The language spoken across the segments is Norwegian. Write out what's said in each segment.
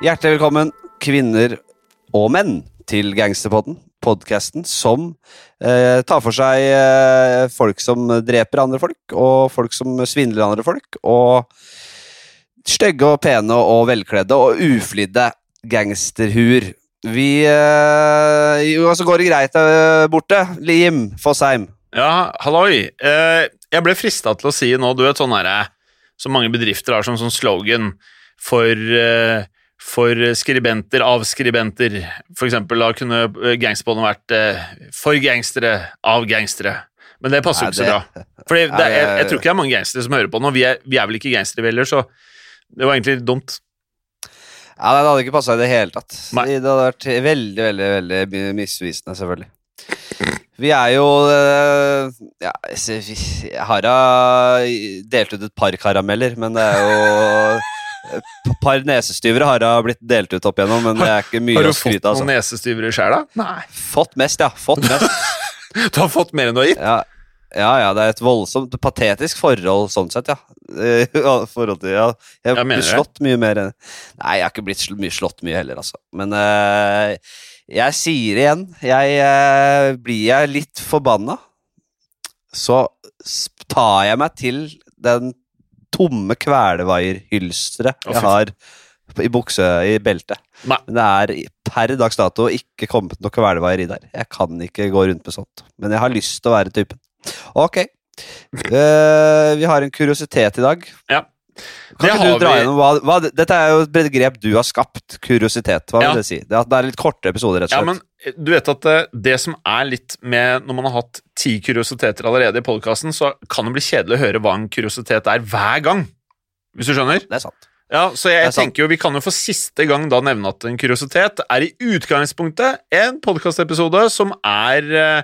Hjertelig velkommen, kvinner og menn, til Gangsterpodden. Podkasten som eh, tar for seg eh, folk som dreper andre folk, og folk som svindler andre folk, og stygge og pene og velkledde og uflidde gangsterhuer. Vi eh, Jo, så går det greit der borte. Jim Fosheim. Ja, halloi. Eh, jeg ble frista til å si nå, du vet sånn herre Som mange bedrifter har som sånn slogan for, eh, for skribenter av skribenter. For eksempel da kunne gangsterbåndet vært eh, for gangstere av gangstere. Men det passer jo ikke så bra. det- Fordi det, Nei, jeg, jeg tror ikke det er mange gangstere som hører på nå. Vi er, vi er vel ikke gangstere heller, så det var egentlig dumt. Ja, Det hadde ikke passa i det hele tatt. Nei. Det hadde vært veldig, veldig veldig mi- misvisende, selvfølgelig. Vi er jo eh, ja, Hara delte ut et par karameller, men det er jo Et par nesestyvere har jeg blitt delt ut opp igjennom, men det er ikke mye å skryte Har du fått skryte noen Altså. nesestyvere i da? Nei. Fått mest, ja. Fått mest. Du har fått mer enn du har gitt? Ja, ja, ja, det er et voldsomt patetisk forhold sånn sett, ja. Eh, forhold til, ja. Jeg har blitt slått det. mye mer enn Nei, jeg har ikke blitt mye slått mye heller, altså. Men uh, jeg sier det igjen. Jeg uh, Blir jeg litt forbanna, så tar jeg meg til den tomme fy jeg har i bukse i beltet. Nei. Men det er per dags dato ikke kommet noe kvelevaieri der. Jeg kan ikke gå rundt med sånt. Men jeg har lyst til å være typen. Ok. Uh, vi har en kuriositet i dag. Ja. Kan Det ikke du dra vi. gjennom hva, hva Dette er jo et begrep du har skapt. Kuriositet. Hva Ja. vil det si? Det er, det er litt korte episoder, rett og slett. Ja, men eh, du vet at det, det som er litt med Når man har hatt ti kuriositeter allerede i podkasten, så kan det bli kjedelig å høre hva en kuriositet er hver gang. Hvis du skjønner? det er sant. Ja, så jeg, jeg tenker jo Vi kan jo for siste gang da nevne at en kuriositet er i utgangspunktet en podkastepisode som er eh,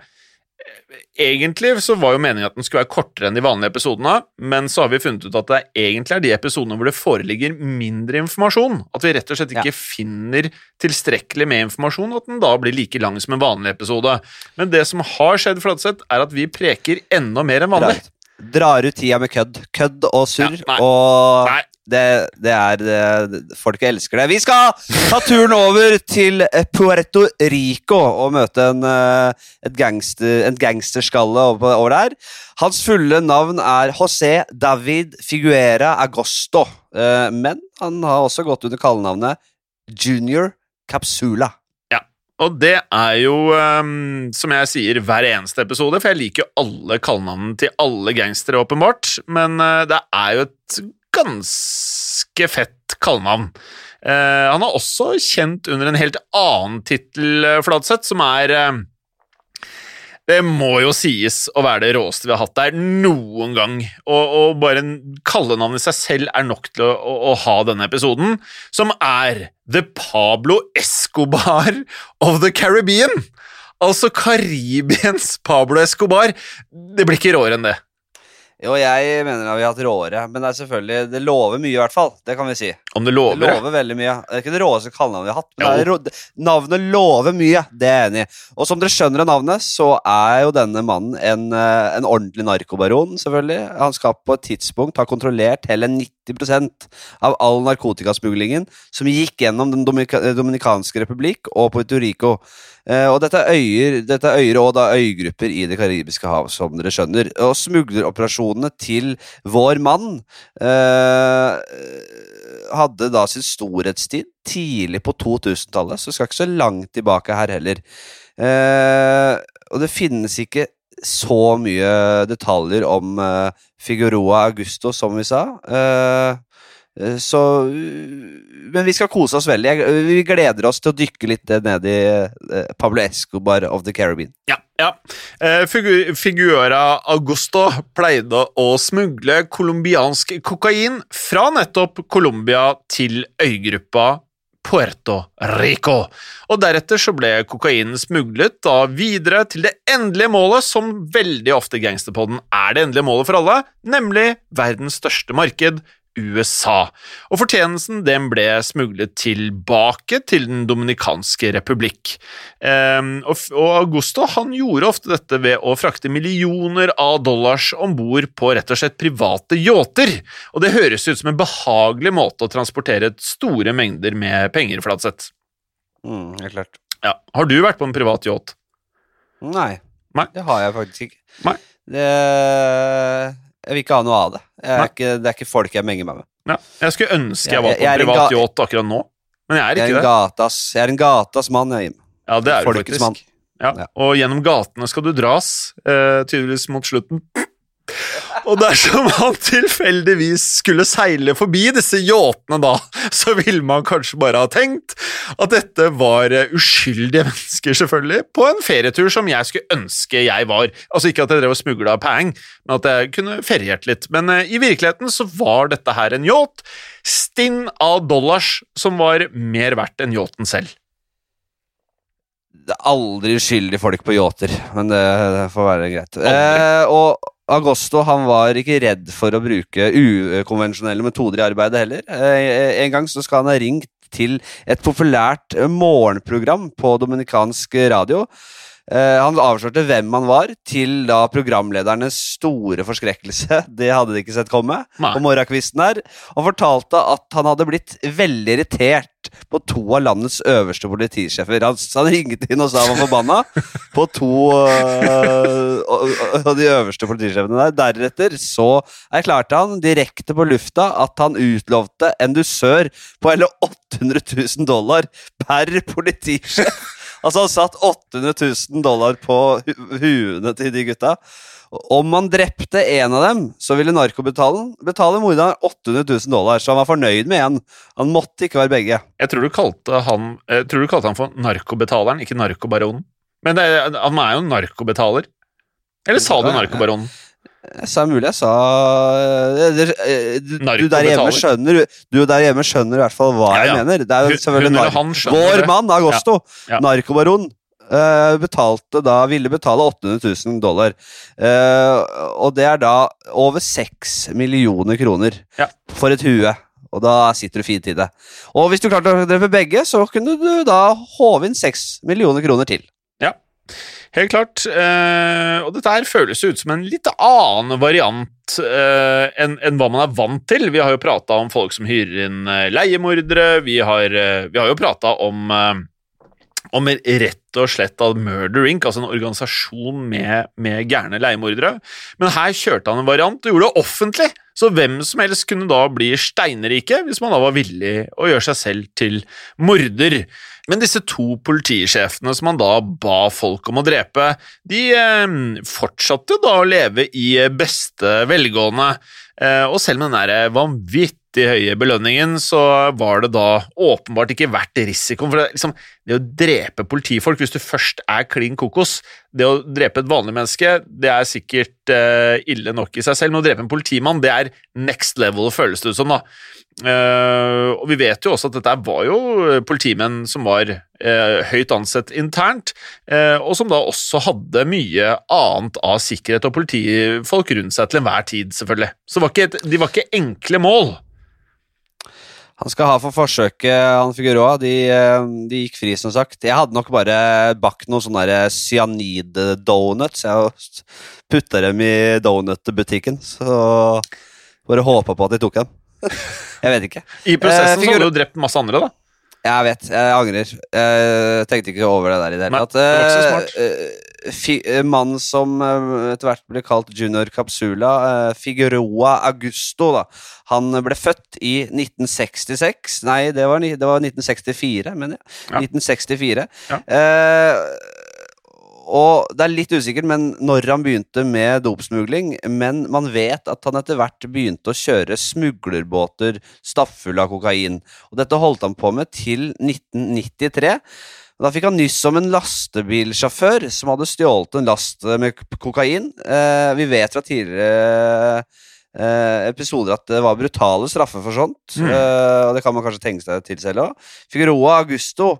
Egentlig så var jo meningen at den skulle være kortere enn de vanlige episodene, men så har vi funnet ut at det egentlig er de episodene hvor det foreligger mindre informasjon. At vi rett og slett ikke finner tilstrekkelig med informasjon, at den da blir like lang som en vanlig episode. Men det som har skjedd, Fladseth, er at vi preker enda mer enn vanlig. Drar, drar ut tida med kødd. Kødd og surr. Ja, og Nei, det, det er det, Folk elsker det. Vi skal ta turen over til eh, Puerto Rico og møte en, eh, et gangster, en gangsterskalle over, der. Hans fulle navn er José David Figuera Agosto, eh, men han har også gått under kallenavnet Junior Capsula. Og det er jo, ehm, som jeg sier hver eneste episode, for jeg liker jo alle kallenavnene til alle gangstere, åpenbart, men det er jo et ganske fett kallenavn. Uh, han er også kjent under en helt annen tittel, eh, Fladseth, som er uh, det må jo sies å være det råeste vi har hatt der noen gang. Og, og bare en kallenavn i seg selv er nok til å, å, å ha denne episoden, som er The Pablo Escobar of the Caribbean. Altså Karibiens Pablo Escobar. Det blir ikke råere enn det. Jo, jeg mener at vi har hatt råere, men det er selvfølgelig Det lover mye, i hvert fall. Det kan vi si. Om det lover? Det lover. veldig mye. Det er ikke det råeste kallenavnet vi har hatt, men Jo. det navnet lover mye. Det er jeg enig i. Og som dere skjønner av navnet, så er jo denne mannen en, eh, en ordentlig narkobaron, selvfølgelig. Han skal på et tidspunkt ha kontrollert hele 90% av all narkotikasmuglingen som gikk gjennom Den dominikanske republikk og Puerto Rico. Eh, og dette er øyer, dette er øyer og da øygrupper i Det karibiske hav, som dere skjønner. Og smugleroperasjonene til vår mann eh, hadde da sin storhetstid tidlig på 2000-tallet, så skal ikke så langt tilbake her heller. Eh, og det finnes ikke så mye detaljer om eh, Figueroa Augusto, som vi sa. Eh, så Men vi skal kose oss veldig. Vi gleder oss til å dykke litt ned i eh, Pablo Escobar of the Caribbean. Ja, ja. Eh, Figu Figuera Augusto pleide å smugle colombiansk kokain fra nettopp Colombia til øygruppa Puerto Rico. Og deretter så ble kokainen smuglet da videre til det endelige målet, som veldig ofte Gangsterpodden er det endelige målet for alle, nemlig verdens største marked, USA. Og fortjenesten den ble smuglet tilbake til Den dominikanske republikk. Ehm, og, og Augusto han gjorde ofte dette ved å frakte millioner av dollars om bord på rett og slett private yachter. Og det høres ut som en behagelig måte å transportere store mengder med penger, Flatseth. Mm, helt klart. Ja. Har du vært på en privat yacht? Nei, Nei. det har jeg faktisk ikke. Nei. Det, jeg vil ikke ha noe av det. Er ikke, det er ikke folk jeg menger meg med. Ja. Jeg skulle ønske jeg Jeg- var på en privat yacht akkurat nå, men jeg er Jeg er ikke det. gatas, jeg er en gatas mann, jeg, Jim. Ja, det er du faktisk. Ja. Ja. Og gjennom gatene skal du dras, eh, tydeligvis mot slutten. Og dersom han tilfeldigvis skulle seile forbi disse yachtene da, så ville man kanskje bare ha tenkt at dette var eh, uskyldige mennesker, selvfølgelig, på en ferietur som jeg skulle ønske jeg var. Altså ikke at jeg drev og smugla pang, men at jeg kunne feriert litt. Men eh, i virkeligheten så var dette her en yacht, stinn av dollars, som var mer verdt enn yachten selv. Det er aldri uskyldige folk på yachter, men det, det får være greit. Eh, og Agosto han var ikke redd for å bruke ukonvensjonelle metoder i arbeidet heller. Eh, en gang så skal han ha ringt til et populært eh, morgenprogram på dominikansk radio. Eh, han avslørte hvem han var, til da programledernes store forskrekkelse. Det hadde de ikke sett komme Nei. på morgenkvisten her. Og fortalte at han hadde blitt veldig irritert på to av landets øverste politisjefer. Han, han ringte inn og sa han var forbanna på to av og de øverste politisjefene der. Deretter så erklærte han direkte på lufta at han utlovte en dusør på hele 800 000 dollar per politisjef. Altså Han satt 800 000 dollar på hu huene til de gutta. Om han drepte en av dem, så ville narkobetalen betale, morderen 800 000 dollar. Så han var fornøyd med én. Han måtte ikke være begge. Jeg tror du kalte han, du kalte han for narkobetaleren, ikke narkobaronen. Men det, han er jo narkobetaler. Eller sa du narkobaronen? Jeg sa mulig jeg sa eh, eh, du, du der hjemme skjønner Du der hjemme skjønner i hvert fall hva Ja, ja. jeg mener. Det er jo selvfølgelig hun Vår mann, Agosto, Ja. narkobaron, betalte da ville betale 800 000 dollar. Eh, og det er da over 6 millioner kroner Ja. for et hue. Og da sitter du fint i det. Og hvis du klarte å drepe begge, så kunne du da håve inn 6 millioner kroner til. Ja, Helt klart. Eh, og dette her føles ut som en litt annen variant eh, enn en hva man er vant til. Vi har jo prata om folk som hyrer inn eh, leiemordere. Vi har, eh, vi har jo prata om eh, om rett og slett av Murder Inc., altså en organisasjon med, med gærne leiemordere. Men her kjørte han en variant og gjorde det offentlig, så hvem som helst kunne da bli steinrike hvis man da var villig å gjøre seg selv til morder. Men disse to politisjefene som han da ba folk om å drepe, de eh, fortsatte da å leve i beste velgående. Eh, og selv med den der vanvittig høye belønningen, så var det da åpenbart ikke verdt risikoen. For det, liksom, det å drepe politifolk, hvis du først er klin kokos Det å drepe et vanlig menneske, det er sikkert uh, ille nok i seg selv, men å drepe en politimann, det er next level, føles det ut som, da. Uh, og vi vet jo også at dette var jo politimenn som var uh, høyt ansett internt, uh, og som da også hadde mye annet av sikkerhet og politifolk rundt seg til enhver tid, selvfølgelig. Så var ikke de var ikke enkle mål. Han skal ha for forsøket, han Figueroa. De, eh, de gikk fri, som sagt. Jeg hadde nok bare bakt noen sånne cyanid-donuts. Jeg putta dem i donutbutikken, så bare håpa på at de tok dem. Jeg vet ikke. I prosessen Eh, så figur- hadde du jo drept masse andre, da. Jeg vet, jeg angrer. Jeg tenkte ikke over det der i det hele tatt. Eh, eh, Mannen som eh, etter hvert ble kalt Junior Capsula, eh, Figueroa Augusto, da. Han ble født i 1966 Nei, det var, det var 1964, mener jeg. Ja. 1964. Ja. Eh, og det er litt usikkert men når han begynte med dopsmugling, men man vet at han etter hvert begynte å kjøre smuglerbåter stappfulle av kokain. Og dette holdt han på med til 1993. Da fikk han nyss om en lastebilsjåfør som hadde stjålet en last med kokain. Eh, vi vet fra tidligere eh, episoder at det var brutale straffer for sånt. Mm. Eh, og det kan man kanskje tenke seg til selv òg. Figueroa Augusto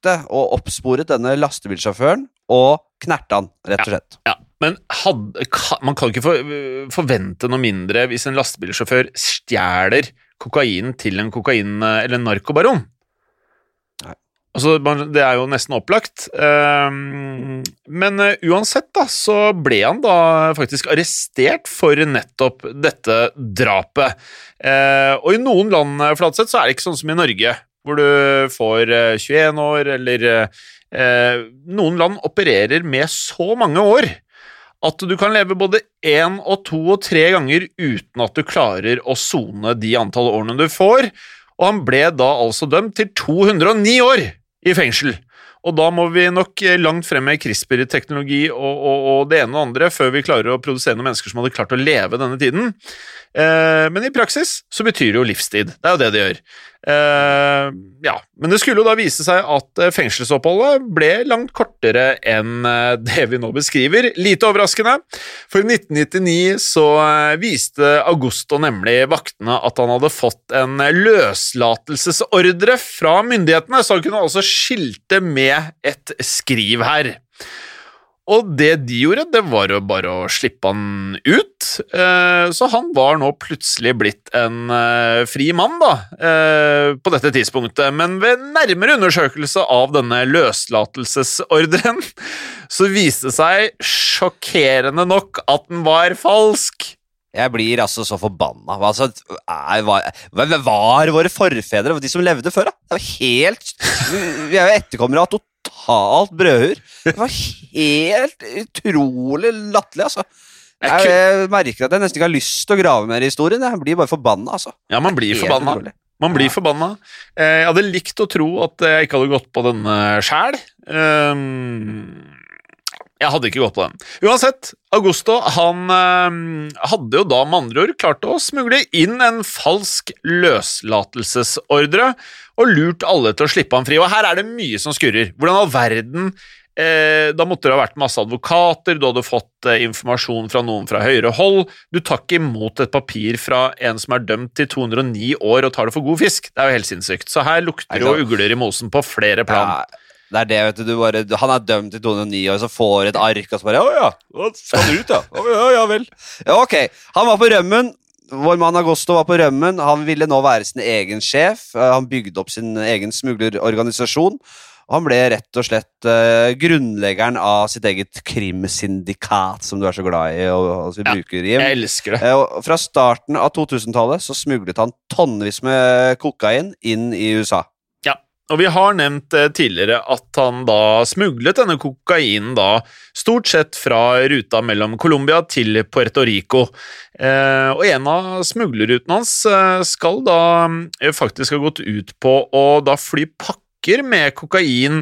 oppsøkte og oppsporet denne lastebilsjåføren og knerta han, rett og slett. Ja, men hadde, man kan ikke forvente noe mindre hvis en lastebilsjåfør stjeler kokain til en kokain- eller en narkobaron. Nei. Altså, det er jo nesten opplagt. Ehm, Men eh, uansett, da, så ble han da faktisk arrestert for nettopp dette drapet. Eh, Og i noen land, eh, Flatseth, så er det ikke sånn som i Norge, hvor du får eh, 21 år, eller eh, Noen land opererer med så mange år at du kan leve både én og to og tre ganger uten at du klarer å sone de antall årene du får, og han ble da altså dømt til 209 år i fengsel. Og da må vi nok eh, langt frem med CRISPR-teknologi og, og, og det ene og andre før vi klarer å produsere noen mennesker som hadde klart å leve denne tiden. Eh, men i praksis så betyr det jo livstid. Det er jo det det gjør. Eh, ja, Men det skulle jo da vise seg at eh, fengselsoppholdet ble langt kortere enn eh, det vi nå beskriver. Lite overraskende, for i 1999 så viste Augusto nemlig vaktene at han hadde fått en løslatelsesordre fra myndighetene, så han kunne altså skilte med et skriv her. Og det de gjorde, det var jo bare å slippe han ut. Eh, Så han var nå plutselig blitt en eh, fri mann, da, eh, på dette tidspunktet. Men ved nærmere undersøkelse av denne løslatelsesordren, så viste det seg sjokkerende nok at den var falsk. Jeg blir altså så forbanna. Altså, er, hvem var våre forfedre, de som levde før? da? Det var helt Vi er jo etterkommere av totalt brødhur. Det var helt utrolig latterlig, altså. Jeg, jeg merker at jeg nesten ikke har lyst til å grave mer i historien. Jeg blir bare forbanna, altså. Ja, man blir forbanna. utrolig. Man blir Ja. forbanna. Eh, Jeg hadde likt å tro at jeg ikke hadde gått på denne sjæl. Jeg hadde ikke gått på den. Uansett, Augusto han eh, hadde jo da med andre ord klart å smugle inn en falsk løslatelsesordre og lurt alle til å slippe han fri. Og her er det mye som skurrer. Hvordan all verden eh, Da måtte det ha vært masse advokater, du hadde fått eh, informasjon fra noen fra høyere hold. Du tar ikke imot et papir fra en som er dømt til 209 år og tar det for god fisk. Det er jo helt sinnssykt. Så her lukter det jo ugler i mosen på flere plan. Ja, det er det, vet du. du bare, han er dømt til 209 år, så får et ark, og så bare Å ja, skal du ut, ja? Å, ja, ja vel. Ja, ok. Han var på rømmen. Vår mann Agosto var på rømmen. Han ville nå være sin egen sjef. Eh, Han bygde opp sin egen smuglerorganisasjon. Og han ble rett og slett uh, grunnleggeren av sitt eget krimsyndikat, som du er så glad i og si, Ja, bruker. Jeg elsker det. Uh, og Fra starten av 2000-tallet så smuglet han tonnevis med kokain inn i USA. Og vi har nevnt eh, tidligere at han da smuglet denne kokainen da stort sett fra ruta mellom Colombia til Puerto Rico. Eh, og en av smuglerrutene hans eh, skal da eh, faktisk ha gått ut på å da fly pakker med kokain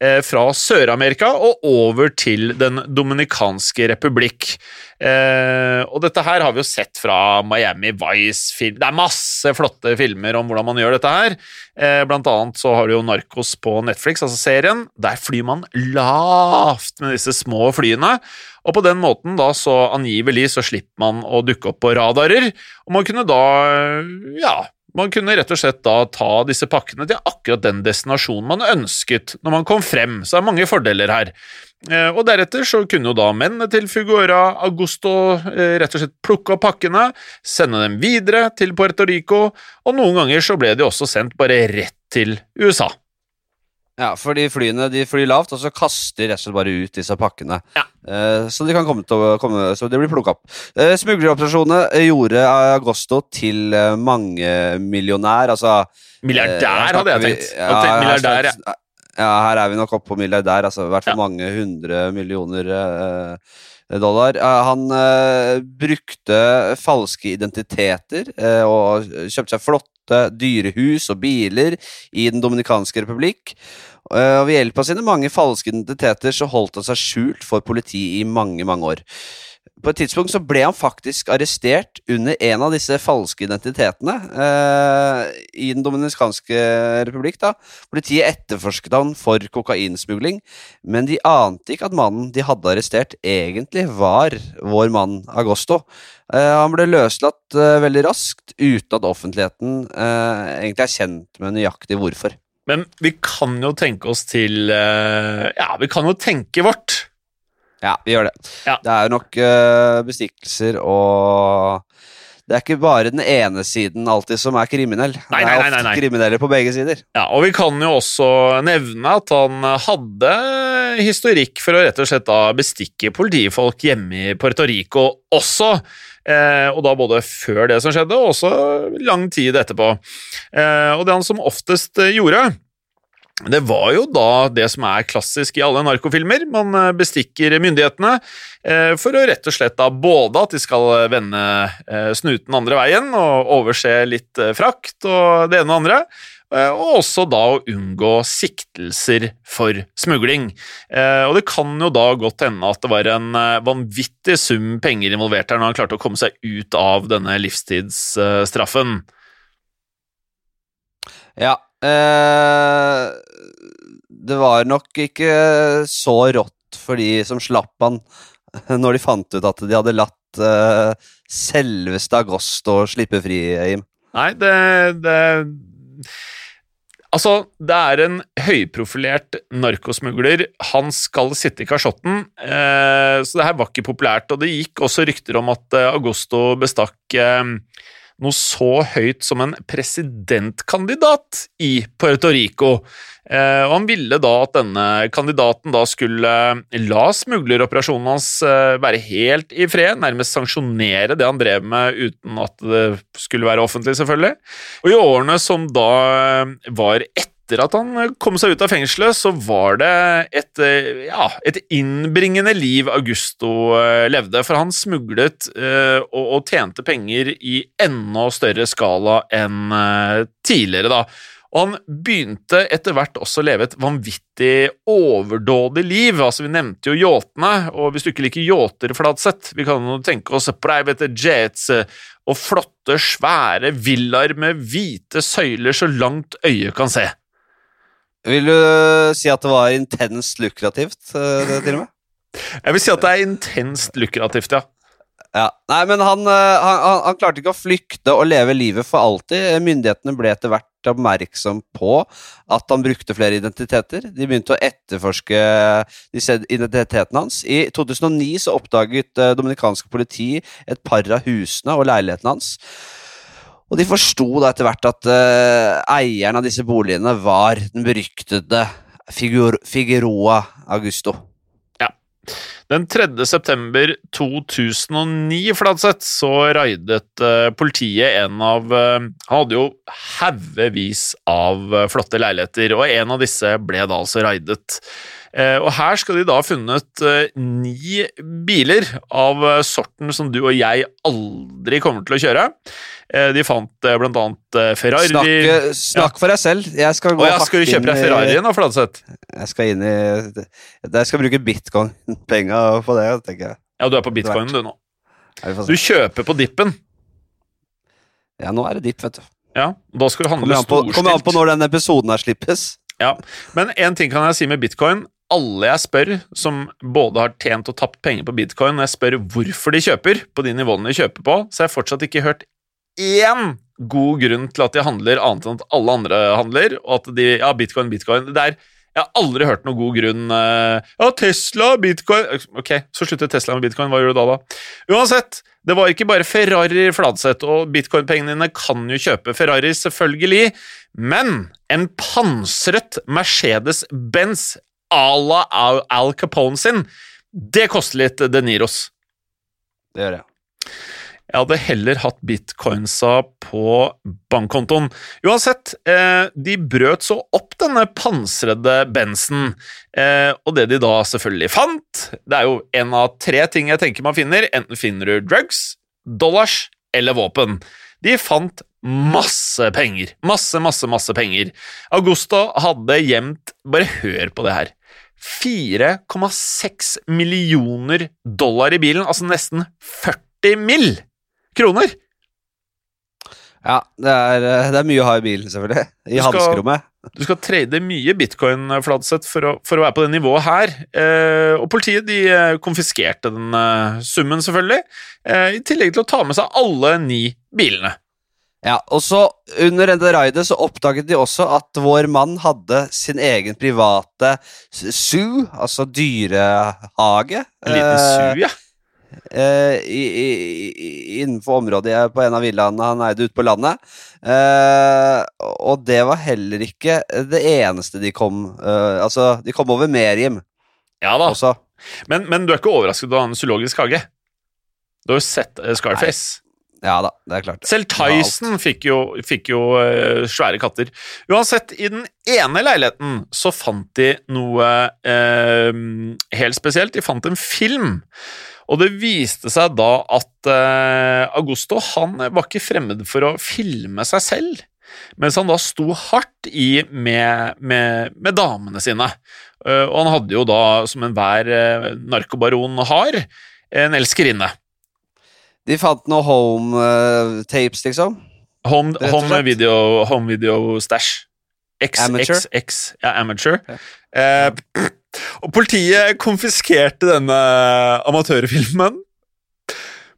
eh, fra Sør-Amerika og over til Den dominikanske republikk. Eh, og dette her har vi jo sett fra Miami Vice-film. Det er masse flotte filmer om hvordan man gjør dette her. Eh, blant annet så har du jo Narcos på Netflix, altså serien. Der flyr man lavt med disse små flyene. Og på den måten da så angivelig så slipper man å dukke opp på radarer. Og man kunne da, ja man kunne rett og slett da ta disse pakkene til akkurat den destinasjonen man ønsket når man kom frem, så det er mange fordeler her. Eh, Og deretter så kunne jo da mennene til Figuera Augusto eh, rett og slett plukke opp pakkene, sende dem videre til Puerto Rico, og noen ganger så ble de også sendt bare rett til USA. Ja, fordi flyene de flyr lavt, og så kaster resten bare ut disse pakkene. Ja. Eh, så de kan komme til å komme, så de blir plukka opp. Eh, Smugleroperasjonene gjorde Agosto til eh, mangemillionær, altså Milliardær, eh, hadde jeg vi- tenkt. Hadde tenkt milliardær, ja. her, ja, her er vi nok oppe på milliardær, altså i hvert fall Ja. mange hundre millioner eh, dollar. Eh, han brukte falske identiteter og kjøpte seg flotte dyrehus og biler i Den dominikanske republikk. Eh, og ved hjelp av sine mange falske identiteter så holdt han seg skjult for politiet i mange, mange år. På et tidspunkt så ble han faktisk arrestert under en av disse falske identitetene eh, i Den dominikanske republikk. da. Politiet etterforsket han for kokainsmugling, men de ante ikke at mannen de hadde arrestert, egentlig var vår mann Agosto. Eh, han ble løslatt eh, veldig raskt, uten at offentligheten eh, egentlig er kjent med nøyaktig hvorfor. Men vi kan jo tenke oss til eh, Ja, vi kan jo tenke vårt. Ja, vi gjør det. Ja. Det er jo nok uh, bestikkelser og Det er ikke bare den ene siden alltid som er kriminell. Nei, det nei, er nei, ofte nei, nei. kriminelle på begge sider. Ja, og vi kan jo også nevne at han hadde historikk for å rett og slett da bestikke politifolk hjemme i Puerto Rico også. Eh, og da både før det som skjedde, og også lang tid etterpå. Eh, og det han som oftest eh, gjorde, det var jo da det som er klassisk i alle narkofilmer. Man eh, bestikker myndighetene eh, for å rett og slett da både at de skal vende eh, snuten andre veien og overse litt frakt og det ene og andre, og også da å unngå siktelser for smugling. Og det kan jo da godt hende at det var en vanvittig sum penger involvert her når han klarte å komme seg ut av denne livstidsstraffen. Ja. Eh, det var nok ikke så rått for de som slapp han, når de fant ut at de hadde latt eh, selveste Agosto slippe fri, Jim. Nei, det, det Altså, det er en høyprofilert narkosmugler. Han skal sitte i kasjotten, eh, så det her var ikke populært. Og det gikk også rykter om at eh, Agosto bestakk eh, noe så høyt som en presidentkandidat i Puerto Rico. Eh, og han ville da at denne kandidaten da skulle eh, la smugleroperasjonen hans eh, være helt i fred, nærmest sanksjonere det han drev med uten at det skulle være offentlig, selvfølgelig. Og i årene som da var etter at han kom seg ut av fengselet, så var det et, eh, ja, et innbringende liv Augusto eh, levde, for han smuglet uh, og, og tjente penger i enda større skala enn uh, tidligere, da. Og han begynte etter hvert også å leve et vanvittig overdådig liv. Altså, Vi nevnte jo yachtene, og hvis du ikke liker yachter, Fladseth, vi kan jo tenke oss private jets og flotte, svære villaer med hvite søyler så langt øyet kan se. Vil du si at det var intenst lukrativt, eh, det, til og med? Jeg vil si at det er intenst lukrativt, ja. Ja. Nei, men han, eh, han, han, han klarte ikke å flykte og leve livet for alltid. Myndighetene ble etter hvert oppmerksom på at han brukte flere identiteter. De begynte å etterforske disse identitetene hans. I 2009 så oppdaget dominikansk dominikanske politi et par av husene og leiligheten hans. Og de forsto da etter hvert at uh, eieren av disse boligene var den beryktede Figur Figueroa Augusto. Den 3. september 2009, Fladseth, så raidet uh, politiet en av uh, Han hadde jo haugevis av flotte leiligheter, og en av disse ble da altså raidet. Eh, og her skal de da ha funnet eh, ni biler av eh, sorten som du og jeg aldri kommer til å kjøre. De fant blant annet Ferrari Snakk, snakk ja. for deg selv. Jeg skal gå Å ja, skal kjøpe deg Ferrarien da, Fladseth? Jeg skal inn i Jeg skal bruke bitcoin-penga på det, tenker jeg. Ja, du er på bitcoinen du nå. Du kjøper på dippen. Ja, nå er det dipp, vet du. Ja, da skal du handle Kommer på, kommer an på når denne episoden her slippes. Ja, men en ting kan jeg si med bitcoin. Alle jeg spør som både har tjent og tapt penger på bitcoin, når jeg spør hvorfor de kjøper, på de nivåene de kjøper på, så har jeg fortsatt ikke hørt én god grunn til at de handler annet enn at alle andre handler, og at de Ja, bitcoin, bitcoin. Det er jeg har aldri hørt noen god grunn eh, Ja, Tesla, bitcoin Ok, så sluttet Tesla med bitcoin. Hva gjør du da, da? Uansett, det var ikke bare Ferrari Fladseth, og bitcoin-pengene dine kan jo kjøpe Ferrari, selvfølgelig, men en pansret Mercedes-Benz à la Al Capone sin, det koster litt De Niros. Det gjør jeg. Jeg hadde heller hatt bitcoinsa på bankkontoen. Uansett, eh, de brøt så opp denne pansrede Benzen, eh, og det de da selvfølgelig fant Det er jo en av tre ting jeg tenker man finner. Enten finner du drugs, dollars eller våpen. De fant masse penger. Masse, masse, masse penger. Augusto hadde gjemt Bare hør på det her. 4,6 millioner dollar i bilen, altså nesten 40 mill. kroner! Ja, det er, eh, det er mye å ha i bilen, selvfølgelig. I Du skal- hanskerommet. Du skal trade mye bitcoin, Fladseth, for, for å være på det nivået her. Eh, og politiet de eh, konfiskerte den eh, summen, selvfølgelig, eh, i tillegg til å ta med seg alle ni bilene. Ja, og så Under dette raidet så oppdaget de også at vår mann hadde sin egen private zoo, altså dyrehage. En liten zoo, su, ja. eh, i, i, innenfor området på en av villaene han eide ute på landet. Eh, og det var heller ikke det eneste de kom eh, Altså, de kom over Meriem Ja da. også. Men, men du er ikke overrasket over en zoologisk hage? Du har jo sett Scarface. Scarface. Ja da, det er klart. Selv Tyson fikk jo, fikk jo uh, svære katter. Uansett, i den ene leiligheten så fant de noe uh, helt spesielt. De fant en film. Og det viste seg da at uh, Augusto han var ikke fremmed for å filme seg selv, mens han da sto hardt i med, med, med damene sine. Og han hadde jo da, som enhver narkobaron har, en elskerinne. De fant noe home eh, tapes, liksom. Home, home video, home video stash. X, Amateur? X, X, ja, amateur. Ja. Eh, og politiet konfiskerte denne amatørfilmen.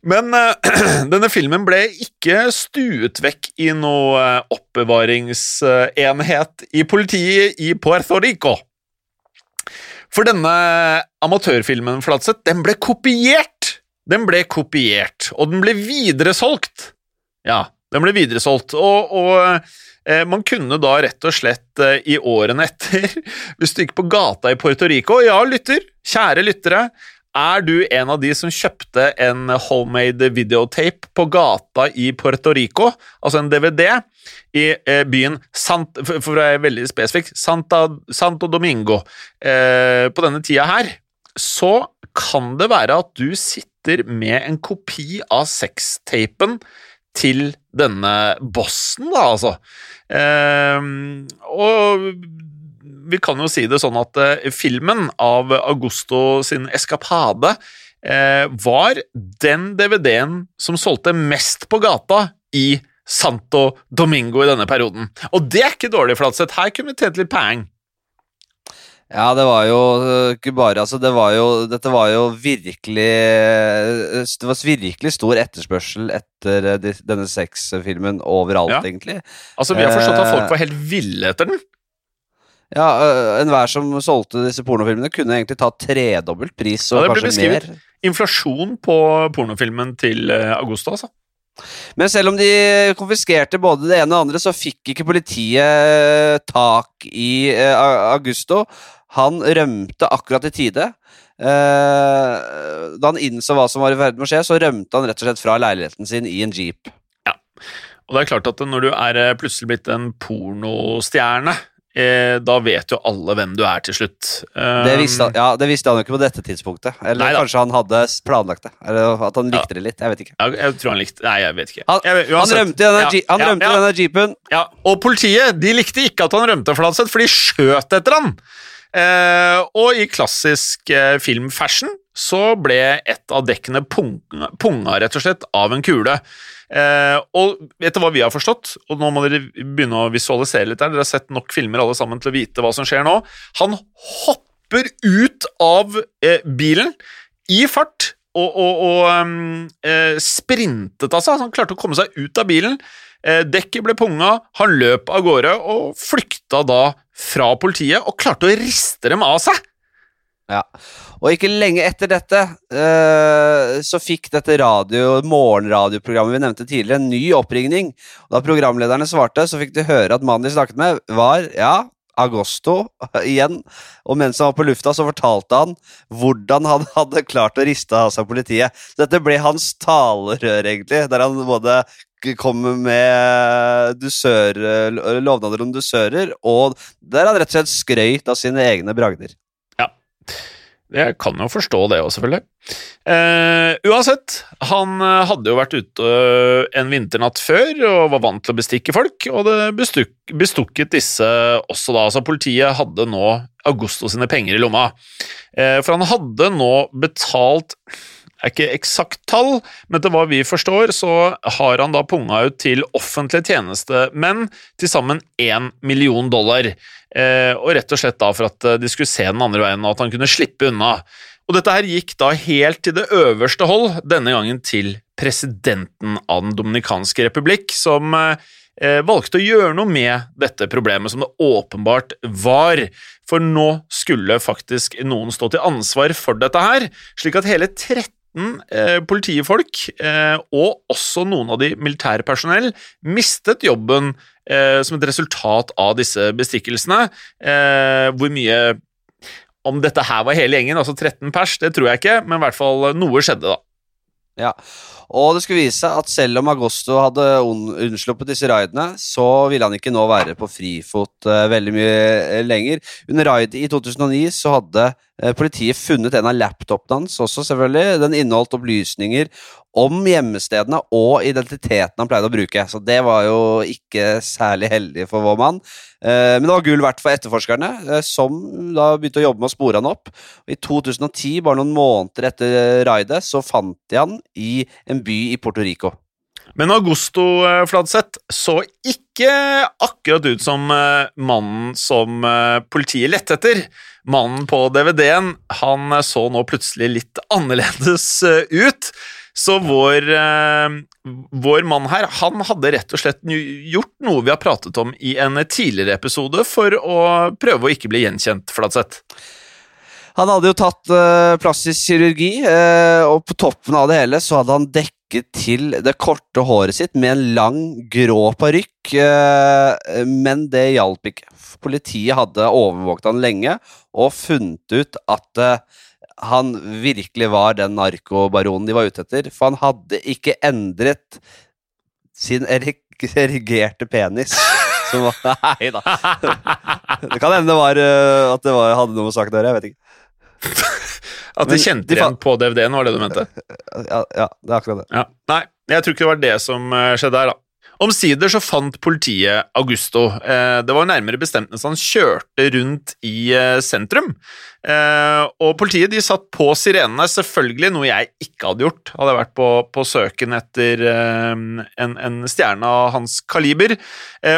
Men eh, denne filmen ble ikke stuet vekk i noe eh, oppbevaringsenhet i politiet i Puerto Rico. For denne amatørfilmen, Flatseth, den ble kopiert! Den ble kopiert, og den ble videresolgt. Ja, den ble videresolgt, og, og eh, man kunne da rett og slett eh, i årene etter, hvis du gikk på gata i Puerto Rico Ja, lytter, kjære lyttere, er du en av de som kjøpte en homemade videotape på gata i Puerto Rico, altså en DVD, i eh, byen Sant, for, å være veldig spesifikk, Santa, Santo Domingo, eh, på denne tida her, så kan det være at du sitter med en kopi av sextapen til denne bossen, da, altså. Ehm, og vi kan jo si det sånn at eh, filmen av Augusto sin eskapade eh, var den DVD-en som solgte mest på gata i Santo Domingo i denne perioden. Og det er ikke dårlig, Flatseth. Her kunne vi tjent litt peng. Ja, det var jo øh, ikke bare Altså, det var jo Dette var jo virkelig øh, Det var virkelig stor etterspørsel etter øh, denne sexfilmen overalt, Ja. egentlig. Altså, Vi har forstått at Eh. folk var helt ville etter den. Ja, enhver som solgte disse pornofilmene, kunne egentlig ta tredobbelt pris, og Ja, mer. det ble kanskje mer. beskrevet. Inflasjon på pornofilmen til Augusta, altså. Men selv om de konfiskerte både det ene og det andre, så fikk ikke politiet tak i eh, Augusto. Han rømte akkurat i tide. Eh, da han innså hva som var i ferd med å skje, så rømte han rett og slett fra leiligheten sin i en jeep. Ja, Og det er klart at når du er eh, plutselig blitt en pornostjerne, eh, da vet jo alle hvem du er til slutt. Det visste, han, ja, det visste han jo ikke på dette tidspunktet. Eller Neida. kanskje han hadde planlagt det. Eller at han Ja. likte det litt. Jeg vet ikke. Jeg, jeg tror han likte Nei, jeg vet ikke. Han, Jeg han rømte i denne, Ja, ja, denne jeepen. ja. Og politiet de likte ikke at han rømte, Fladseth, for de skjøt etter han. Eh, og i klassisk eh, filmfashion så ble et av dekkene punga, punga rett og slett av en kule. Eh, og du hva vi har forstått? Og nå må dere begynne å visualisere litt her. Dere har sett nok filmer alle sammen til å vite hva som skjer nå. Han hopper ut av eh, bilen i fart og, og, og um, eh, sprintet, altså. Han klarte å komme seg ut av bilen. Eh, dekket ble punga, han løp av gårde og flykta da fra politiet og klarte å riste dem av seg. Ja. Og ikke lenge etter dette uh, så fikk dette radio, morgenradioprogrammet vi nevnte tidligere, en ny oppringning. Og da programlederne svarte, så fikk de høre at mannen de snakket med, var ja, Agosto igjen. Og mens han var på lufta, så fortalte han hvordan han hadde klart å riste av seg politiet. Så dette ble hans talerør, egentlig, der han både kom med dusør, lovnader om dusører, og der han rett og slett skrøyt av sine egne bragder. Jeg kan jo forstå det òg, selvfølgelig. Eh, uansett, han eh, hadde jo vært ute eh, en vinternatt før og var vant til å bestikke folk, og det bestuk, bestukket disse også da. Altså, politiet hadde nå Augusto sine penger i lomma. Eh, for han hadde nå betalt er ikke eksakt tall, men etter hva vi forstår, så har han da punga ut til offentlige tjenestemenn til sammen én million dollar. Eh, og rett og slett da for at eh, de skulle se den andre veien, og at han kunne slippe unna. Og dette her gikk da helt til det øverste hold, denne gangen til presidenten av Den dominikanske republikk, som eh, valgte å gjøre noe med dette problemet, som det åpenbart var. For nå skulle faktisk noen stå til ansvar for dette her, slik at hele 13 eh, politifolk, eh, og også noen av de militære personell, mistet jobben eh, som et resultat av disse bestikkelsene. Hvor mye Om dette her var hele gjengen, altså 13 pers, det tror jeg ikke, men i hvert fall noe skjedde, da. Ja, og det skulle vise seg at selv om Agosto hadde un- unnsluppet disse raidene, så ville han ikke nå være på frifot veldig mye lenger. Under raidet i 2009 så hadde politiet funnet en av laptopene hans også, selvfølgelig. Den inneholdt opplysninger om gjemmestedene og identiteten han pleide å bruke. Så det var jo ikke særlig heldig for vår mann. Eh, Men det var gull verdt for etterforskerne, eh, som da begynte å jobbe med å spore han opp. I 2010, bare noen måneder etter raidet, så fant de han i en by i Puerto Rico. Men Augusto eh, Fladseth så ikke akkurat ut som eh, mannen som eh, politiet lette etter. Mannen på DVD-en han så nå plutselig litt annerledes ut. Så vår, vår mann her han hadde rett og slett gjort noe vi har pratet om i en tidligere episode, for å prøve å ikke bli gjenkjent, Fladseth. Han hadde jo tatt plastisk kirurgi, og på toppen av det hele så hadde han dekket til det korte håret sitt med en lang, grå parykk, eh, men det hjalp ikke. Politiet hadde overvåket han lenge og funnet ut at eh, han virkelig var den narkobaronen de var ute etter, for han hadde ikke endret sin erigerte penis. Som nei da. Det kan hende det var, eh, at det var, hadde noe med saken å gjøre, jeg vet ikke. At de Men kjente de igjen på DVD-en, var det du mente? Ja, ja, det er akkurat det. Ja. Nei, jeg tror ikke det var det som eh, skjedde her, da. Omsider så fant politiet Augusto. Eh, Det var nærmere bestemt mens han kjørte rundt i eh, sentrum. Og politiet de satt på sirenene, selvfølgelig, noe jeg ikke hadde gjort. Hadde jeg vært på, på søken etter en, en stjerne av hans kaliber.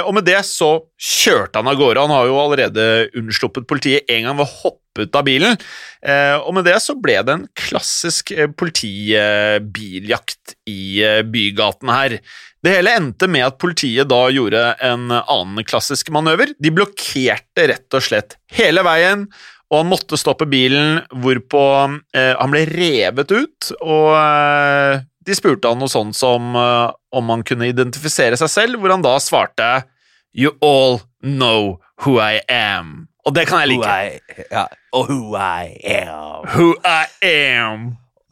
Og med det så kjørte han av gårde. Han har jo allerede unnsluppet politiet en gang ved å hoppe ut av bilen. Eh, Og med det så ble det en klassisk eh, politibiljakt i bygaten her. Det hele endte med at politiet da gjorde en annen klassisk manøver. De blokkerte rett og slett hele veien, og han måtte stoppe bilen, hvorpå eh, han ble revet ut, og eh, de spurte han noe sånt som eh, om han kunne identifisere seg selv, hvor han da svarte You all know who I am. Og det kan jeg Who like. I, ja, og who I am. Who I am.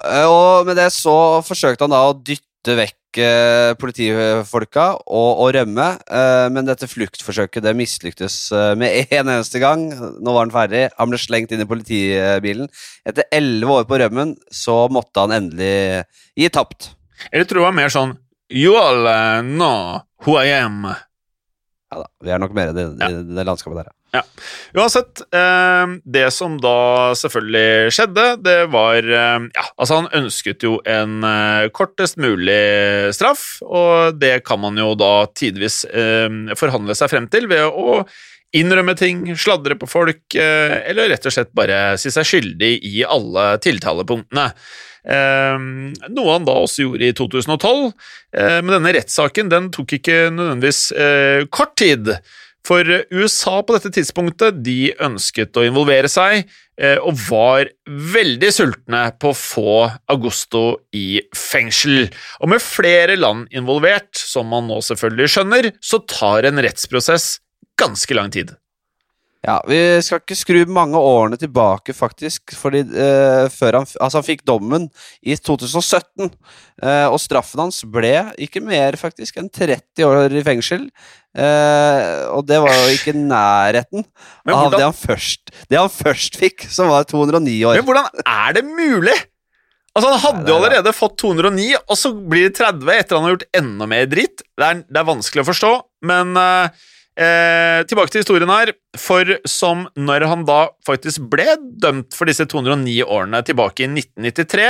Eh, Og med det så forsøkte han da å dytte vekk eh, politifolka og, og rømme, eh, men dette fluktforsøket det mislyktes med en eneste gang. Nå var han ferdig, han ble slengt inn i politibilen. Etter elleve år på rømmen så måtte han endelig gi tapt. Eller tror jeg var mer sånn You all know who I am. Ja da, vi er nok mer i det, Ja. i det landskapet der, ja. Uansett, eh, det som da selvfølgelig skjedde, det var eh, Ja, altså, han ønsket jo en eh, kortest mulig straff, og det kan man jo da tidvis forhandle seg frem til ved å innrømme ting, sladre på folk, eller rett og slett bare si seg skyldig i alle tiltalepunktene. Noe han da også gjorde i 2012, eh, men denne rettssaken den tok ikke nødvendigvis kort tid. For USA på dette tidspunktet de ønsket å involvere seg, eh, og var veldig sultne på å få Augusto i fengsel. Og med flere land involvert, som man nå selvfølgelig skjønner, så tar en rettsprosess ganske lang tid. Ja, Vi skal ikke skru mange årene tilbake, faktisk. fordi eh, før han, altså han fikk dommen i 2017. Eh, og straffen hans ble ikke mer faktisk enn 30 år i fengsel. Eh, og det var jo ikke nærheten hvordan, av det han, først, det han først fikk, som var 209 år. Men hvordan er det mulig? Altså Han hadde jo er- allerede fått 209, og så blir det 30 etter han har gjort enda mer dritt. Det er, det er vanskelig å forstå, men eh, eh, tilbake til historien her. For som når han da faktisk ble dømt for disse 209 årene tilbake i 1993,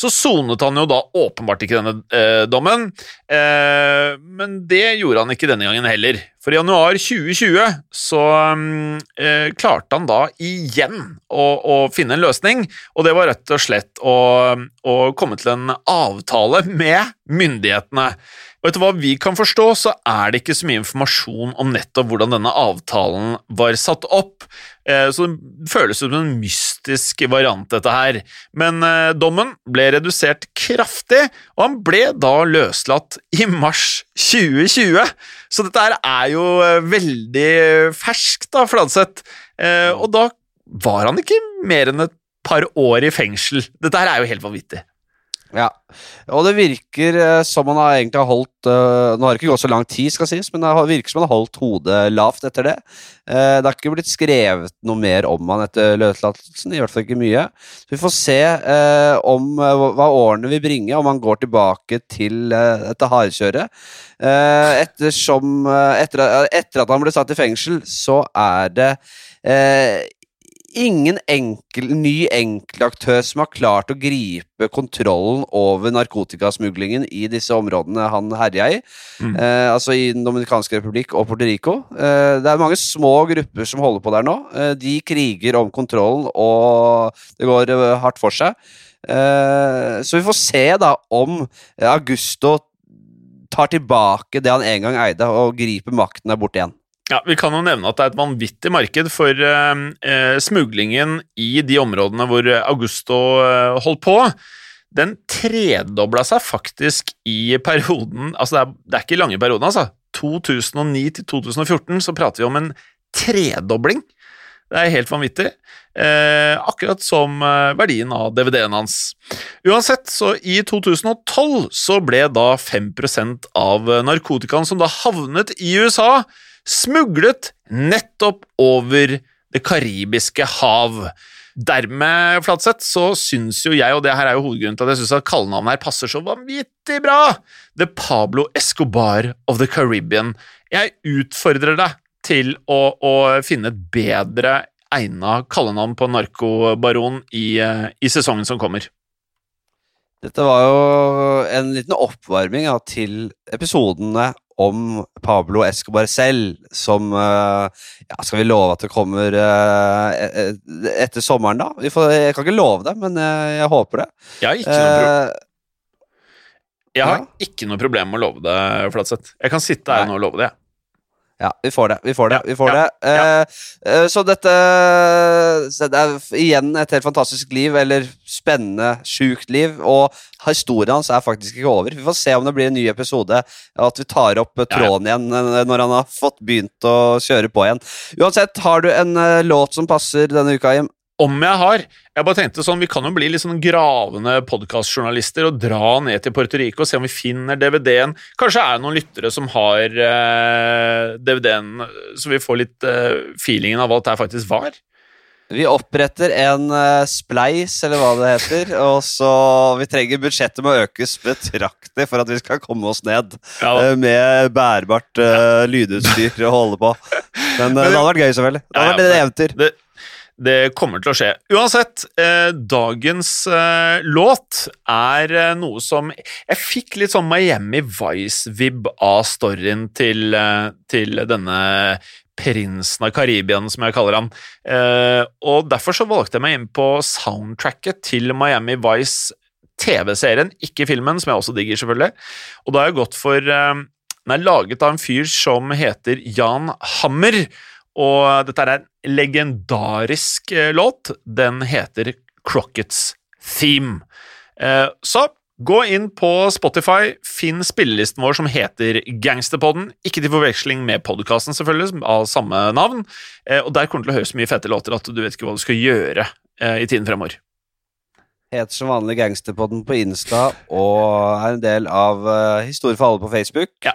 så sonet han jo da åpenbart ikke denne eh, dommen. Eh, men det gjorde han ikke denne gangen heller. For i januar 2020 så um, eh, klarte han da igjen å, å, finne en løsning, og det var rett og slett å, å komme til en avtale med myndighetene. Og etter hva vi kan forstå, så er det ikke så mye informasjon om nettopp hvordan denne avtalen var satt opp, eh, så det føles som en mystisk variant, dette her. Men eh, dommen ble redusert kraftig, og han ble da løslatt i mars 2020. Så dette her er jo eh, veldig fersk, da, Fladseth. Og da var han ikke mer enn et par år i fengsel. Dette her er jo helt vanvittig. Ja, og det virker uh, som han har egentlig holdt uh, Nå har det ikke gått så lang tid, skal sies, men det virker som han har holdt hodet lavt etter det. Uh, det har ikke blitt skrevet noe mer om han etter løslatelsen, i hvert fall ikke mye. Så vi får se om hva årene vil bringe, om han går tilbake til dette hardkjøret. ettersom etter, etter, at han ble satt i fengsel, så er det ingen enkel, ny enkeltaktør som har klart å gripe kontrollen over narkotikasmuglingen i disse områdene han herja i. Mm. Eh, altså i Den dominikanske republikk og Puerto Rico. Eh, det er mange små grupper som holder på der nå. Eh, de kriger om kontrollen, og det går eh, hardt for seg. Eh, så vi får se da om Augusto tar tilbake det han en gang eide, og griper makten der borte igjen. Ja, Vi kan jo nevne at det er et vanvittig marked for uh, uh, smuglingen i de områdene hvor Augusto eh, holdt på. Den tredobla seg faktisk i perioden Altså, det er, det er ikke lange perioden, altså. 2009 til 2014 så prater vi om en tredobling. Det er helt vanvittig. Eh, akkurat som verdien av DVD-en hans. Uansett, så i 2012 så ble da 5% av narkotikaen som da havnet i USA, smuglet nettopp over det karibiske hav. Dermed, Flatseth, så syns jo jeg, og det her er jo hovedgrunnen til at jeg syns at kallenavnet her passer så vanvittig bra, The Pablo Escobar of the Caribbean. Jeg utfordrer deg til å, å finne et bedre egna kallenavn på narkobaron i, eh, i sesongen som kommer. Dette var jo en liten oppvarming ja, til episodene om Pablo Escobar selv, som uh, ja, Skal vi love at det kommer uh, etter sommeren, da? Får, jeg kan ikke love det, men jeg, jeg håper det. Jeg har ikke noe problem. Jeg har ja. ikke noe problem med å love det, Flatseth. Jeg kan sitte her nå og love det. Ja, vi får det. Vi får det. vi får det. Uh, så dette så Det er igjen et helt fantastisk liv, eller spennende, sjukt liv. Og historien hans er faktisk ikke over. Vi får se om det blir en ny episode, at vi tar opp tråden igjen eh, når han har fått begynt å kjøre på igjen. Uansett, har du en uh, låt som passer denne uka, Jim? Om jeg har. Jeg bare tenkte sånn, Vi kan jo bli litt sånn gravende podkastjournalister og dra ned til Puerto Rico og se om vi finner DVD-en. Kanskje er det noen lyttere som har eh, DVD-en, så vi får litt eh, feelingen av hva det faktisk var. Vi oppretter en uh, spleis, eller hva det heter. Og så Vi trenger budsjettet må økes betraktelig for at vi skal komme oss ned. Ja, uh, med bærbart uh, lydutstyr å holde på. Men, Men det hadde vært gøy, selvfølgelig. Det hadde vært et eventyr. Det, det kommer til å skje. Uansett, eh, dagens eh, låt er eh, noe som Jeg fikk litt sånn Miami Vice-vib av storyen til, eh, til, denne prinsen av Karibien, som jeg kaller han. Eh, og derfor så valgte jeg meg inn på soundtracket til Miami Vice TV-serien, ikke filmen, som jeg også digger, selvfølgelig. Og da har jeg gått for eh, Den er laget av en fyr som heter Jan Hammer. Og dette er en legendarisk eh, låt. Den heter Crockets Theme. Eh, så gå inn på Spotify, finn spillelisten vår som heter Gangsterpodden. Ikke til forveksling med podkasten, selvfølgelig, av samme navn. Eh, og der kommer det til å høres mye fete låter at du vet ikke hva du skal gjøre i tiden fremover. Heter som vanlig Gangsterpodden på Insta og er en del av uh, Historie for alle på Facebook. Ja.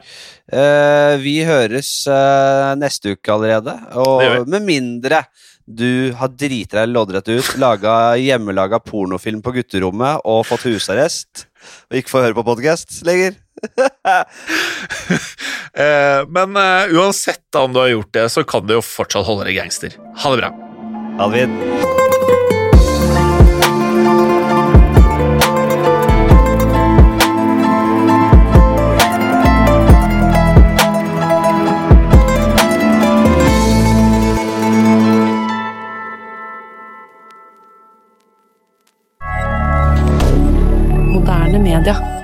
Uh, vi høres uh, neste uke allerede, og med mindre du har driti deg loddrett ut, laga hjemmelaga pornofilm på gutterommet og fått husarrest, og ikke får høre på podkast lenger. Men uansett om du har gjort det, så kan du jo fortsatt holde deg gangster. Ha det bra. Ha det fint. media.